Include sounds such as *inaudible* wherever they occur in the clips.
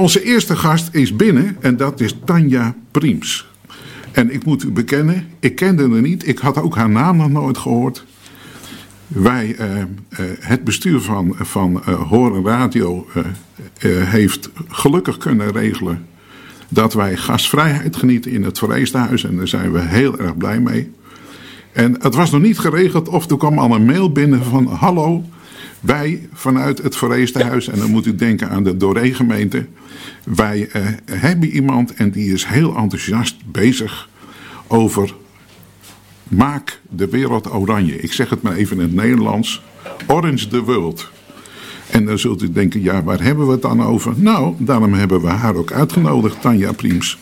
Onze eerste gast is binnen en dat is Tanja Priems. En ik moet u bekennen, ik kende haar niet. Ik had ook haar naam nog nooit gehoord. Wij, eh, eh, het bestuur van, van uh, Horen Radio heeft gelukkig kunnen regelen dat wij gastvrijheid genieten in het Verreesdenhuis. En daar zijn we heel erg blij mee. En het was nog niet geregeld of er kwam al een mail binnen van hallo, wij vanuit het Verreesdenhuis, en dan moet u denken aan de Doree-gemeente. Wij uh, hebben iemand en die is heel enthousiast bezig over maak de wereld oranje. Ik zeg het maar even in het Nederlands. Orange the world. En dan zult u denken, ja, waar hebben we het dan over? Nou, daarom hebben we haar ook uitgenodigd, Tanja Priems.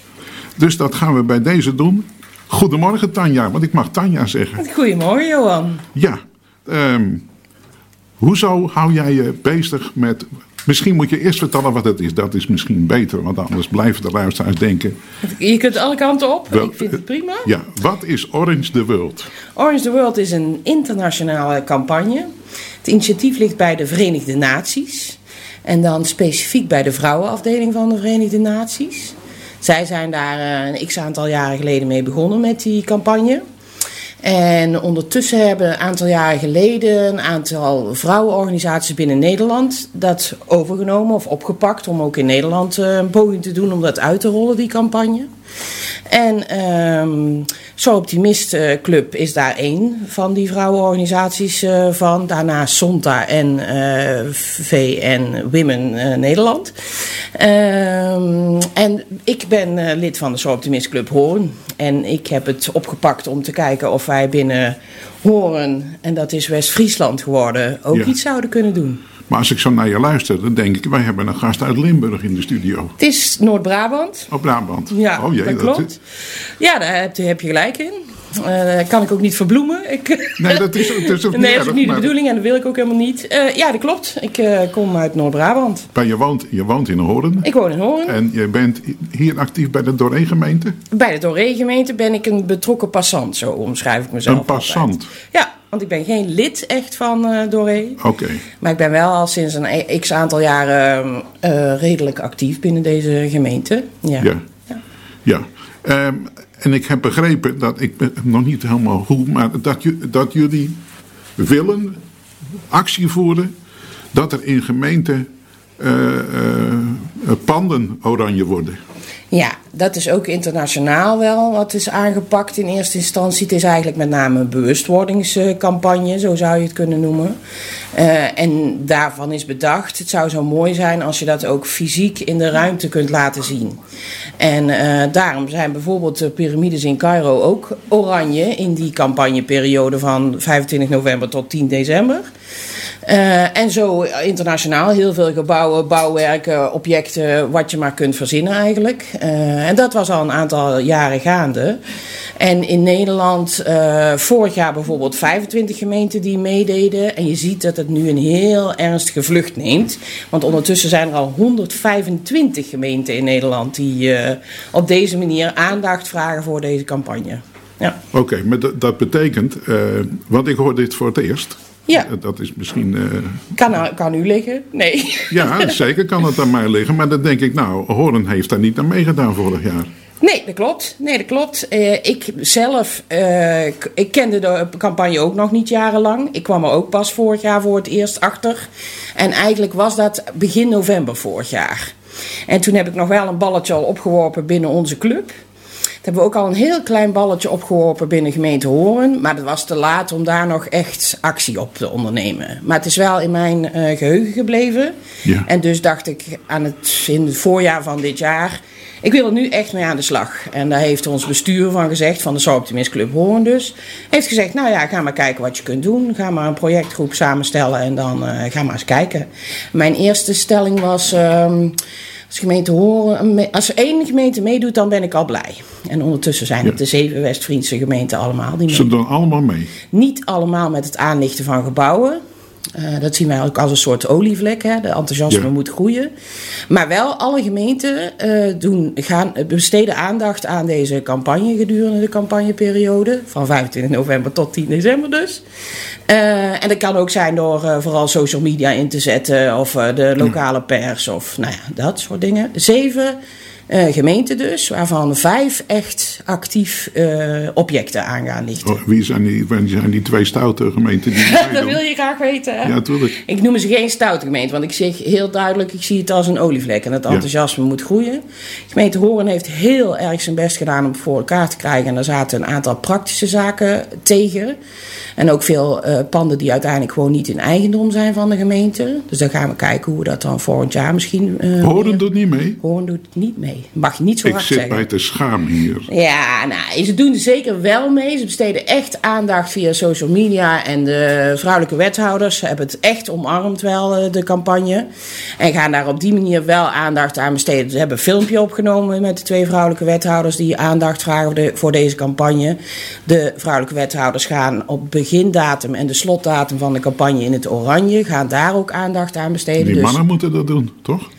Dus dat gaan we bij deze doen. Goedemorgen Tanja, want ik mag Tanja zeggen. Goedemorgen Johan. Ja, um, hoezo hou jij je bezig met... Misschien moet je eerst vertellen wat het is. Dat is misschien beter, want anders blijven de luisteraars denken... Je kunt alle kanten op, Wel, ik vind het prima. Ja, wat is Orange the World? Orange the World is een internationale campagne. Het initiatief ligt bij de Verenigde Naties. En dan specifiek bij de vrouwenafdeling van de Verenigde Naties. Zij zijn daar eh, een x aantal jaren geleden mee begonnen met die campagne. En ondertussen hebben een aantal jaren geleden een aantal vrouwenorganisaties binnen Nederland dat overgenomen of opgepakt om ook in Nederland eh, een poging te doen om dat uit te rollen, die campagne. En um, Zo Optimist Club is daar één van die vrouwenorganisaties uh, van. Daarna Sonta en uh, VN Women Nederland. Um, en ik ben lid van de Zo Optimist Club Hoorn. En ik heb het opgepakt om te kijken of wij binnen Hoorn, en dat is West-Friesland geworden, ook ja. iets zouden kunnen doen. Maar als ik zo naar je luister, dan denk ik, wij hebben een gast uit Limburg in de studio. Het is Noord-Brabant. Oh, Brabant. Ja, oh, jee, dat, dat klopt. Ja, daar heb, heb je gelijk in. Uh, kan ik ook niet verbloemen. Ik, nee, dat is, dat is *laughs* ook nee, dat is niet de bedoeling en dat wil ik ook helemaal niet. Uh, ja, dat klopt. Ik uh, kom uit Noord-Brabant. Maar je woont, je woont in Hoorn? Ik woon in Hoorn. En je bent hier actief bij de Doree-gemeente? Bij de Doree-gemeente ben ik een betrokken passant, zo omschrijf ik mezelf. Een passant? Altijd. Ja, want ik ben geen lid echt van uh, Doré. Oké. Okay. Maar ik ben wel al sinds een e- x aantal jaren uh, redelijk actief binnen deze gemeente. Ja. Ja. ja. ja. Um, en ik heb begrepen dat, ik ben nog niet helemaal hoe, maar dat, dat jullie willen actie voeren dat er in gemeenten uh, panden oranje worden. Ja, dat is ook internationaal wel wat is aangepakt in eerste instantie. Het is eigenlijk met name een bewustwordingscampagne, zo zou je het kunnen noemen. Uh, en daarvan is bedacht, het zou zo mooi zijn als je dat ook fysiek in de ruimte kunt laten zien. En uh, daarom zijn bijvoorbeeld de piramides in Cairo ook oranje in die campagneperiode van 25 november tot 10 december. Uh, en zo internationaal heel veel gebouwen, bouwwerken, objecten, wat je maar kunt verzinnen eigenlijk. Uh, en dat was al een aantal jaren gaande. En in Nederland uh, vorig jaar bijvoorbeeld 25 gemeenten die meededen. En je ziet dat het nu een heel ernstige vlucht neemt. Want ondertussen zijn er al 125 gemeenten in Nederland die op deze manier aandacht vragen voor deze campagne. Ja. Oké, maar dat betekent, want ik hoor dit voor het eerst. Ja. Dat is misschien... Uh... Kan, kan u liggen? Nee. Ja, zeker kan het aan mij liggen. Maar dan denk ik, nou, Horen heeft daar niet aan meegedaan vorig jaar. Nee, dat klopt. Nee, dat klopt. Uh, ik zelf, uh, ik kende de campagne ook nog niet jarenlang. Ik kwam er ook pas vorig jaar voor het eerst achter. En eigenlijk was dat begin november vorig jaar. En toen heb ik nog wel een balletje al opgeworpen binnen onze club hebben we ook al een heel klein balletje opgeworpen binnen gemeente Horen. Maar dat was te laat om daar nog echt actie op te ondernemen. Maar het is wel in mijn uh, geheugen gebleven. Ja. En dus dacht ik aan het, in het voorjaar van dit jaar... Ik wil er nu echt mee aan de slag. En daar heeft ons bestuur van gezegd, van de Zo Optimist Club Horen dus... heeft gezegd, nou ja, ga maar kijken wat je kunt doen. Ga maar een projectgroep samenstellen en dan uh, ga maar eens kijken. Mijn eerste stelling was... Uh, als gemeente horen, als één gemeente meedoet, dan ben ik al blij. En ondertussen zijn het de zeven West-Friese gemeenten allemaal die Ze doen allemaal mee? Niet allemaal met het aanlichten van gebouwen. Uh, dat zien wij ook als een soort olievlek. Hè? De enthousiasme Ja. moet groeien. Maar wel alle gemeenten eh, doen, gaan, besteden aandacht aan deze campagne gedurende de campagneperiode. Van 25 november tot 10 december dus. Eh, en dat kan ook zijn door eh, vooral social media in te zetten. Of eh, de lokale pers. Of nou ja, dat soort dingen. Zeven eh, gemeenten dus. Waarvan vijf echt actief eh, objecten aan gaan lichten. Oh, wie, zijn die, wie zijn die twee stoute gemeenten die *laughs* dat wil je graag weten hè? Ja, tuurlijk. Ik noem ze geen stoute gemeente, want ik zeg heel duidelijk, ik zie het als een olievlek en het Ja. enthousiasme moet groeien. De gemeente Horen heeft heel erg zijn best gedaan om het voor elkaar te krijgen en daar zaten een aantal praktische zaken tegen. En ook veel eh, panden die uiteindelijk gewoon niet in eigendom zijn van de gemeente. Dus dan gaan we kijken hoe we dat dan volgend jaar misschien... Horen weer- doet niet mee. Horen doet het niet mee. Mag je niet zo Ik hard zit zeggen. bij te schaam hier. Ja, nou, ze doen er zeker wel mee. Ze besteden echt aandacht via social media. En de vrouwelijke wethouders hebben het echt omarmd wel, eh, de campagne. En gaan daar op die manier wel aandacht aan besteden. Ze hebben een filmpje opgenomen met de twee vrouwelijke wethouders... die aandacht vragen voor deze campagne. De vrouwelijke wethouders gaan op begindatum en de slotdatum van de campagne in het oranje... gaan daar ook aandacht aan besteden. Die Dus- mannen moeten dat doen, toch?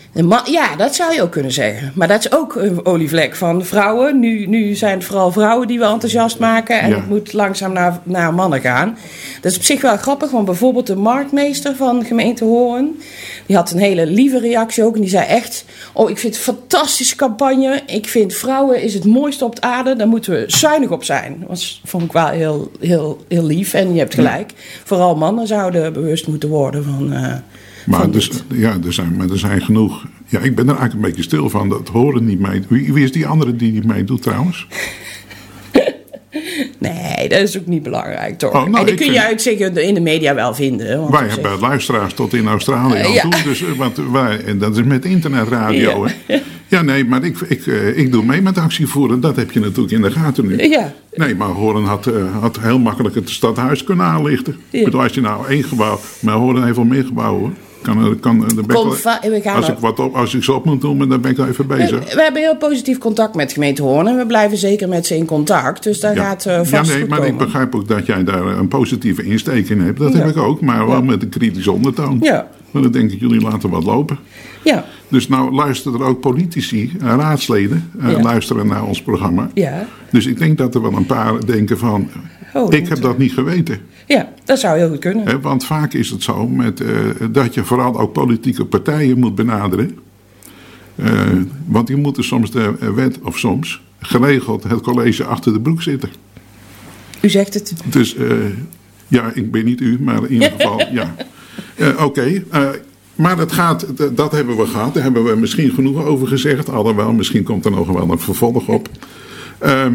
Ja, dat zou je ook kunnen zeggen. Maar dat is ook een olievlek van vrouwen. Nu, nu zijn het vooral vrouwen die we enthousiast maken. En Ja. het moet langzaam naar, naar mannen gaan. Dat is op zich wel grappig. Want bijvoorbeeld de marktmeester van gemeente Hoorn... die had een hele lieve reactie ook. En die zei echt... Oh, ik vind het een fantastische campagne. Ik vind vrouwen is het mooiste op de aarde. Daar moeten we zuinig op zijn. Dat was, vond ik wel heel, heel, heel lief. En je hebt gelijk. Vooral mannen zouden bewust moeten worden van... eh, Maar, dus, ja, er zijn, maar er zijn genoeg. Ja, ik ben er eigenlijk een beetje stil van. Dat horen niet mee. Wie, wie is die andere die niet meedoet trouwens? *laughs* Nee, dat is ook niet belangrijk, toch? Oh, nou, en dat kun je vind- uit zich in de media wel vinden. Want Wij zich- hebben luisteraars tot in Australië Eh, ja. toe. Dus, eh, want wij, en dat is met internetradio. Ja. Hè? Ja, nee, maar ik, ik, eh, ik doe mee met actievoeren. Dat heb je natuurlijk in de gaten nu. Ja. Nee, maar Horen had, had heel makkelijk het stadhuis kunnen aanlichten. Ja. Bedoel, als je nou één gebouw... Maar Horen heeft wel meer gebouwen hoor. Kan, er- kan, we gaan als, ik wat op, als ik ze op moet noemen, dan ben ik wel even bezig. We hebben heel positief contact met gemeente Hoorn en we blijven zeker met ze in contact. Dus daar gaat eh, vast ja, nee, maar ik begrijp ook dat jij daar een positieve insteek in hebt. Dat Ja. heb ik ook, maar wel met een kritische ondertoon. Ja. Maar dan denk ik, jullie laten wat lopen. Ja, Dus nou luisteren er ook politici, en raadsleden, eh, luisteren naar ons programma. ja, Dus ik denk dat er wel een paar denken van, Oh, ik heb dat niet geweten. ja, dat zou heel goed kunnen. Want vaak is het zo met, eh, dat je vooral ook politieke partijen moet benaderen. Eh, want die moeten soms de eh, wet, of soms, geregeld het college achter de broek zitten. U zegt het. Dus eh, ja, ik ben niet u, maar in ieder geval, *laughs* ja. Eh, Oké, eh, maar dat gaat, dat hebben we gehad. Daar hebben we misschien genoeg over gezegd. Alhoewel, misschien komt er nog wel een vervolg op. Ehm,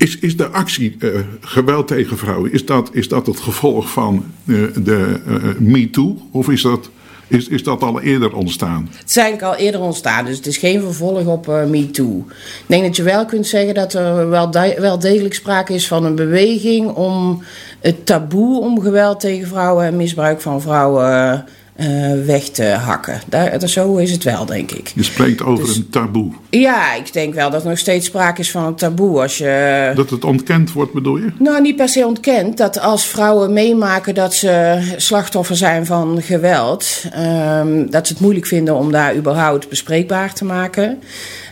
is, is de actie eh, geweld tegen vrouwen, is dat, is dat het gevolg van eh, de eh, MeToo? Of is dat, is, is dat al eerder ontstaan? Het is eigenlijk al eerder ontstaan, dus het is geen vervolg op MeToo. Ik denk dat je wel kunt zeggen dat er wel, wel degelijk sprake is van een beweging om het taboe om geweld tegen vrouwen en misbruik van vrouwen eh, weg te hakken. Daar, zo is het wel, denk ik. Je spreekt over Dus- een taboe. Ja, ik denk wel dat er nog steeds sprake is van een taboe. Als je. Dat het ontkend wordt, bedoel je? Nou, niet per se ontkend dat als vrouwen meemaken dat ze slachtoffer zijn van geweld, ehm, dat ze het moeilijk vinden om daar überhaupt bespreekbaar te maken.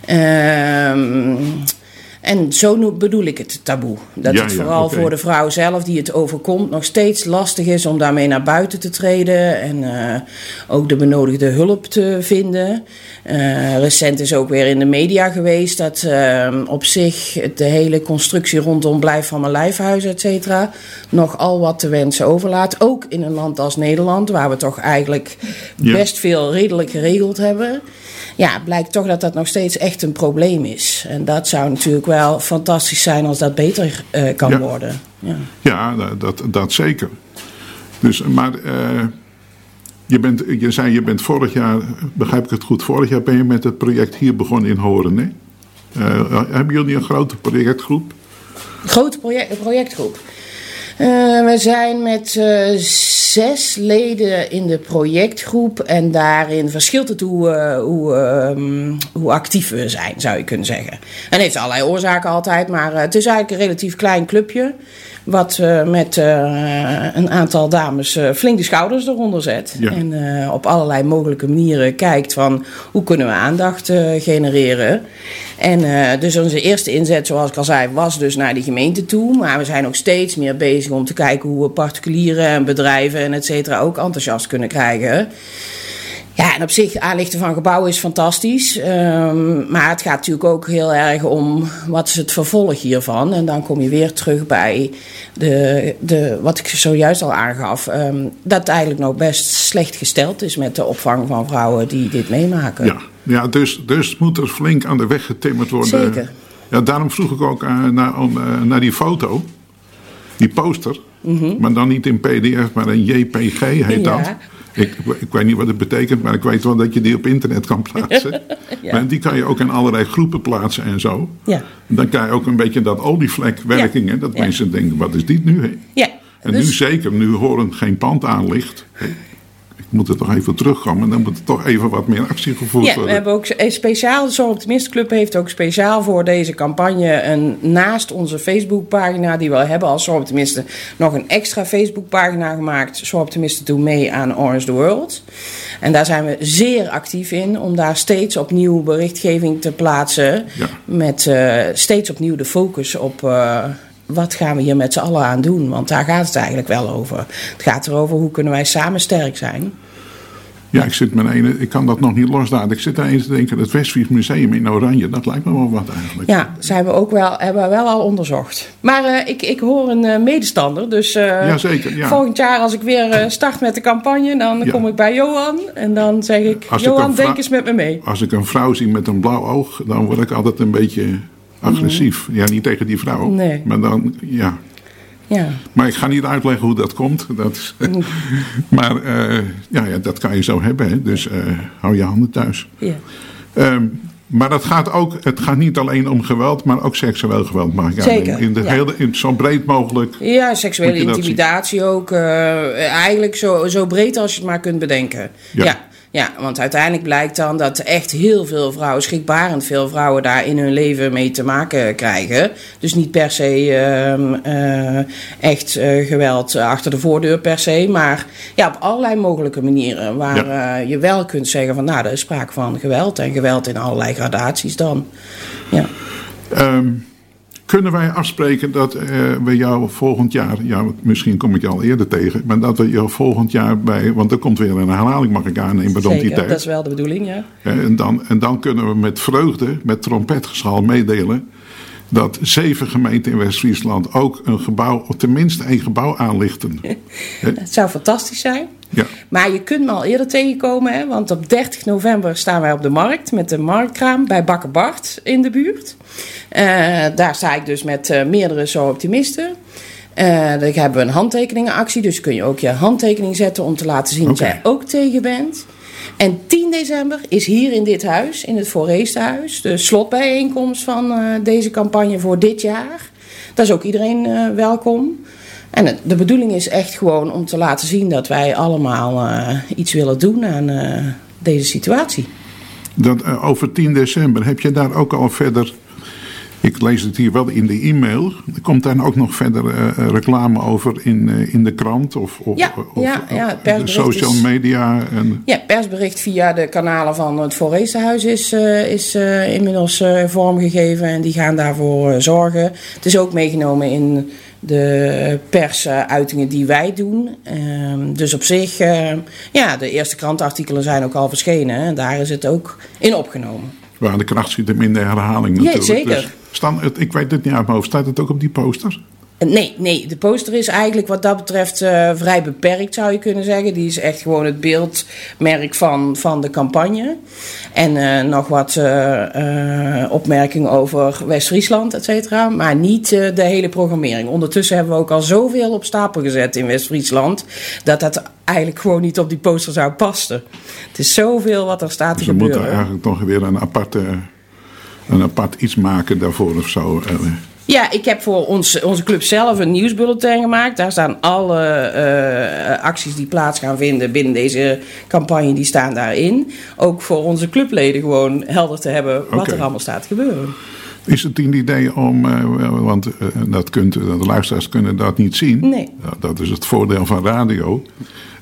Ehm, en zo bedoel ik het taboe. Dat Ja, het ja, vooral voor de vrouw zelf die het overkomt nog steeds lastig is om daarmee naar buiten te treden en eh, ook de benodigde hulp te vinden. Eh, recent is ook weer in de media geweest dat eh, op zich de hele constructie rondom Blijf van mijn lijfhuis, et cetera, nogal wat te wensen overlaat. Ook in een land als Nederland, waar we toch eigenlijk Ja. best veel redelijk geregeld hebben. Ja, blijkt toch dat dat nog steeds echt een probleem is. En dat zou natuurlijk wel fantastisch zijn als dat beter eh, kan Ja. worden. Ja. Ja, dat- dat, zeker. Dus, maar eh, je, bent, je zei, je bent vorig jaar, begrijp ik het goed, vorig jaar ben je met het project hier begonnen in Horen, hè? Eh, hebben jullie een grote projectgroep? Grote project, projectgroep. Eh, we zijn met eh, zes leden in de projectgroep. En daarin verschilt het hoe, eh, hoe, ehm, hoe actief we zijn, zou je kunnen zeggen. En heeft allerlei oorzaken altijd. Maar het is eigenlijk een relatief klein clubje. Wat uh, met uh, een aantal dames uh, flink de schouders eronder zet. Ja. En op allerlei mogelijke manieren kijkt van hoe kunnen we aandacht genereren. En dus onze eerste inzet, zoals ik al zei, was dus naar die gemeente toe. Maar we zijn ook steeds meer bezig om te kijken hoe we particulieren en bedrijven en et cetera ook enthousiast kunnen krijgen. Ja, en op zich, aanlichten van gebouwen is fantastisch. Um, maar het gaat natuurlijk ook heel erg om wat is het vervolg hiervan. En dan kom je weer terug bij de, de, wat ik zojuist al aangaf. Um, dat het eigenlijk nog best slecht gesteld is met de opvang van vrouwen die dit meemaken. Ja, ja dus, dus moet er flink aan de weg getimmerd worden. Zeker. Ja, daarom vroeg ik ook uh, naar, uh, naar die foto, die poster. Mm -hmm. Maar dan niet in PDF, maar een JPG heet ja. dat. Ik, ik, weet niet wat het betekent, maar ik weet wel dat je die op internet kan *laughs* plaatsen. ja. Maar die kan je ook in allerlei groepen plaatsen en zo. Ja. Dan krijg je ook een beetje dat olievlekwerking. Ja. Dat mensen denken, wat is dit nu? Hè? Ja. En dus... nu zeker, nu horen geen pand aan ligt moet er toch even terugkomen. Dan moet er toch even wat meer actie gevoerd ja, worden. We hebben ook speciaal, de Zorgoptimist heeft ook speciaal voor deze campagne een, naast onze Facebookpagina die we hebben als Zorgoptimisten nog een extra Facebookpagina gemaakt. Zorgoptimisten doen mee aan Orange the World. En daar zijn we zeer actief in om daar steeds opnieuw berichtgeving te plaatsen. Ja. Met uh, steeds opnieuw de focus op. Uh, wat gaan we hier met z'n allen aan doen? Want daar gaat het eigenlijk wel over. Het gaat erover hoe kunnen wij samen sterk zijn. Ja, ik, zit met ene, ik kan dat nog niet loslaten. Ik zit daar eens te denken, het Westfries Museum in Oranje, dat lijkt me wel wat eigenlijk. Ja, zijn we ook wel, hebben we wel al onderzocht. Maar uh, ik, ik hoor een uh, medestander, dus uh, ja, zeker, ja. volgend jaar als ik weer start met de campagne, dan ja. kom ik bij Johan en dan zeg ik, als Johan, ik denk eens met me mee. Als ik een vrouw zie met een blauw oog, dan word ik altijd een beetje agressief. Ja, niet tegen die vrouw, nee. maar dan, ja. Ja. Maar ik ga niet uitleggen hoe dat komt. Dat is, *laughs* maar uh, ja, ja, dat kan je zo hebben. Hè. Dus uh, hou je handen thuis. Ja. Um, maar het gaat, ook, het gaat niet alleen om geweld, maar ook seksueel geweld. Mag ik Zeker. In, de ja. hele, in zo breed mogelijk. Ja, seksuele intimidatie ook. Uh, eigenlijk zo, zo breed als je het maar kunt bedenken. Ja. ja. Ja, want uiteindelijk blijkt dan dat echt heel veel vrouwen, schrikbarend veel vrouwen, daar in hun leven mee te maken krijgen. Dus niet per se uh, uh, echt uh, geweld achter de voordeur per se, maar ja, op allerlei mogelijke manieren. Waar ja. je wel kunt zeggen van nou, er is sprake van geweld en geweld in allerlei gradaties dan. Ja. Um. Kunnen wij afspreken dat uh, we jou volgend jaar, ja, misschien kom ik je al eerder tegen, maar dat we jou volgend jaar bij, want er komt weer een herhaling, mag ik aannemen, rond die tijd. dat is wel de bedoeling, ja. En dan, en dan kunnen we met vreugde, met trompetgeschal meedelen dat zeven gemeenten in West-Friesland ook een gebouw, of tenminste één gebouw aanlichten. *laughs* Het zou fantastisch zijn. Ja. Maar je kunt me al eerder tegenkomen, hè, want op 30 november staan wij op de markt met de marktkraam bij Bakker Bart in de buurt. Uh, daar sta ik dus met uh, meerdere zo-optimisten. Uh, dan hebben we een handtekeningenactie, dus kun je ook je handtekening zetten om te laten zien okay. dat jij ook tegen bent. En 10 december is hier in dit huis, in het Voorheestenhuis, de slotbijeenkomst van deze campagne voor dit jaar. Daar is ook iedereen welkom. En het, de bedoeling is echt gewoon om te laten zien dat wij allemaal uh, iets willen doen aan deze situatie. Dat, over 10 december, heb je daar ook al verder ik lees het hier wel in de e-mail. Komt daar ook nog verder reclame over in, in de krant of, of, ja, of ja, ja, de social media? En... Ja, persbericht via de kanalen van het Voorreestenhuis is, is inmiddels vormgegeven en die gaan daarvoor zorgen. Het is ook meegenomen in de persuitingen die wij doen. Uh, dus op zich, uh, ja, de eerste krantartikelen zijn ook al verschenen. En daar is het ook in opgenomen. Waar de kracht zit hem in de herhaling natuurlijk. Ja, zeker. Dus staan, ik weet het niet uit mijn hoofd. Staat het ook op die poster? Nee, nee, de poster is eigenlijk wat dat betreft uh, vrij beperkt, zou je kunnen zeggen. Die is echt gewoon het beeldmerk van, van de campagne. En uh, nog wat uh, opmerkingen over West-Friesland, et cetera. Maar niet de hele programmering. Ondertussen hebben we ook al zoveel op stapel gezet in West-Friesland. dat dat eigenlijk gewoon niet op die poster zou passen. Het is zoveel wat er staat te gebeuren. we moeten eigenlijk toch weer een, aparte, een apart iets maken daarvoor of zo. Ja, ik heb voor ons, onze club zelf een nieuwsbulletin gemaakt. Daar staan alle uh, acties die plaats gaan vinden binnen deze campagne, die staan daarin. Ook voor onze clubleden gewoon helder te hebben wat okay. er allemaal staat te gebeuren. Is het een idee om, uh, want uh, dat kunt, de luisteraars kunnen dat niet zien. Nee. Ja, dat is het voordeel van radio.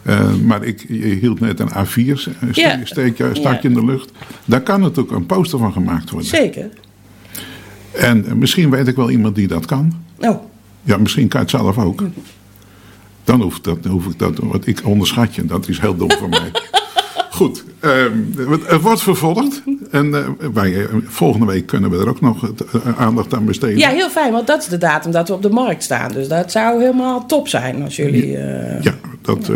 Uh, maar ik, je hield net een A4, steek, Ja. steek je, stak je in de lucht. Daar kan natuurlijk een poster van gemaakt worden. Zeker. En misschien weet ik wel iemand die dat kan. Oh, Ja, misschien kan het zelf ook. Dan hoef, dat, hoef ik dat, want ik onderschat je, dat is heel dom voor mij. *laughs* Goed, ehm, het, wordt vervolgd. En eh, wij, eh, volgende week kunnen we er ook nog eh, aandacht aan besteden. ja, heel fijn, want dat is de datum dat we op de markt staan. Dus dat zou helemaal top zijn als jullie... Ja, dat,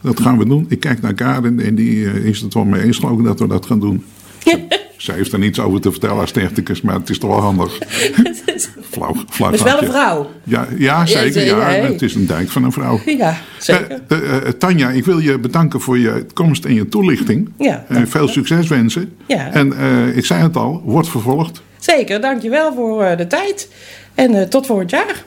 dat gaan we doen. Ik kijk naar Karin en die is het wel mee eens geloof ik dat we dat gaan doen. *laughs* Zij heeft er niets over te vertellen als technicus, maar het is toch wel handig. *laughs* Flauw, flauw Dat is wel een vrouw. Ja, ja zeker. Ja, het is een dijk van een vrouw. *laughs* Ja, zeker. Eh, eh, eh, Tanja, ik wil je bedanken voor je komst en je toelichting. Ja, veel succes wensen. Ja. En ik zei het al, wordt vervolgd. Zeker, dankjewel voor de tijd. En tot volgend jaar.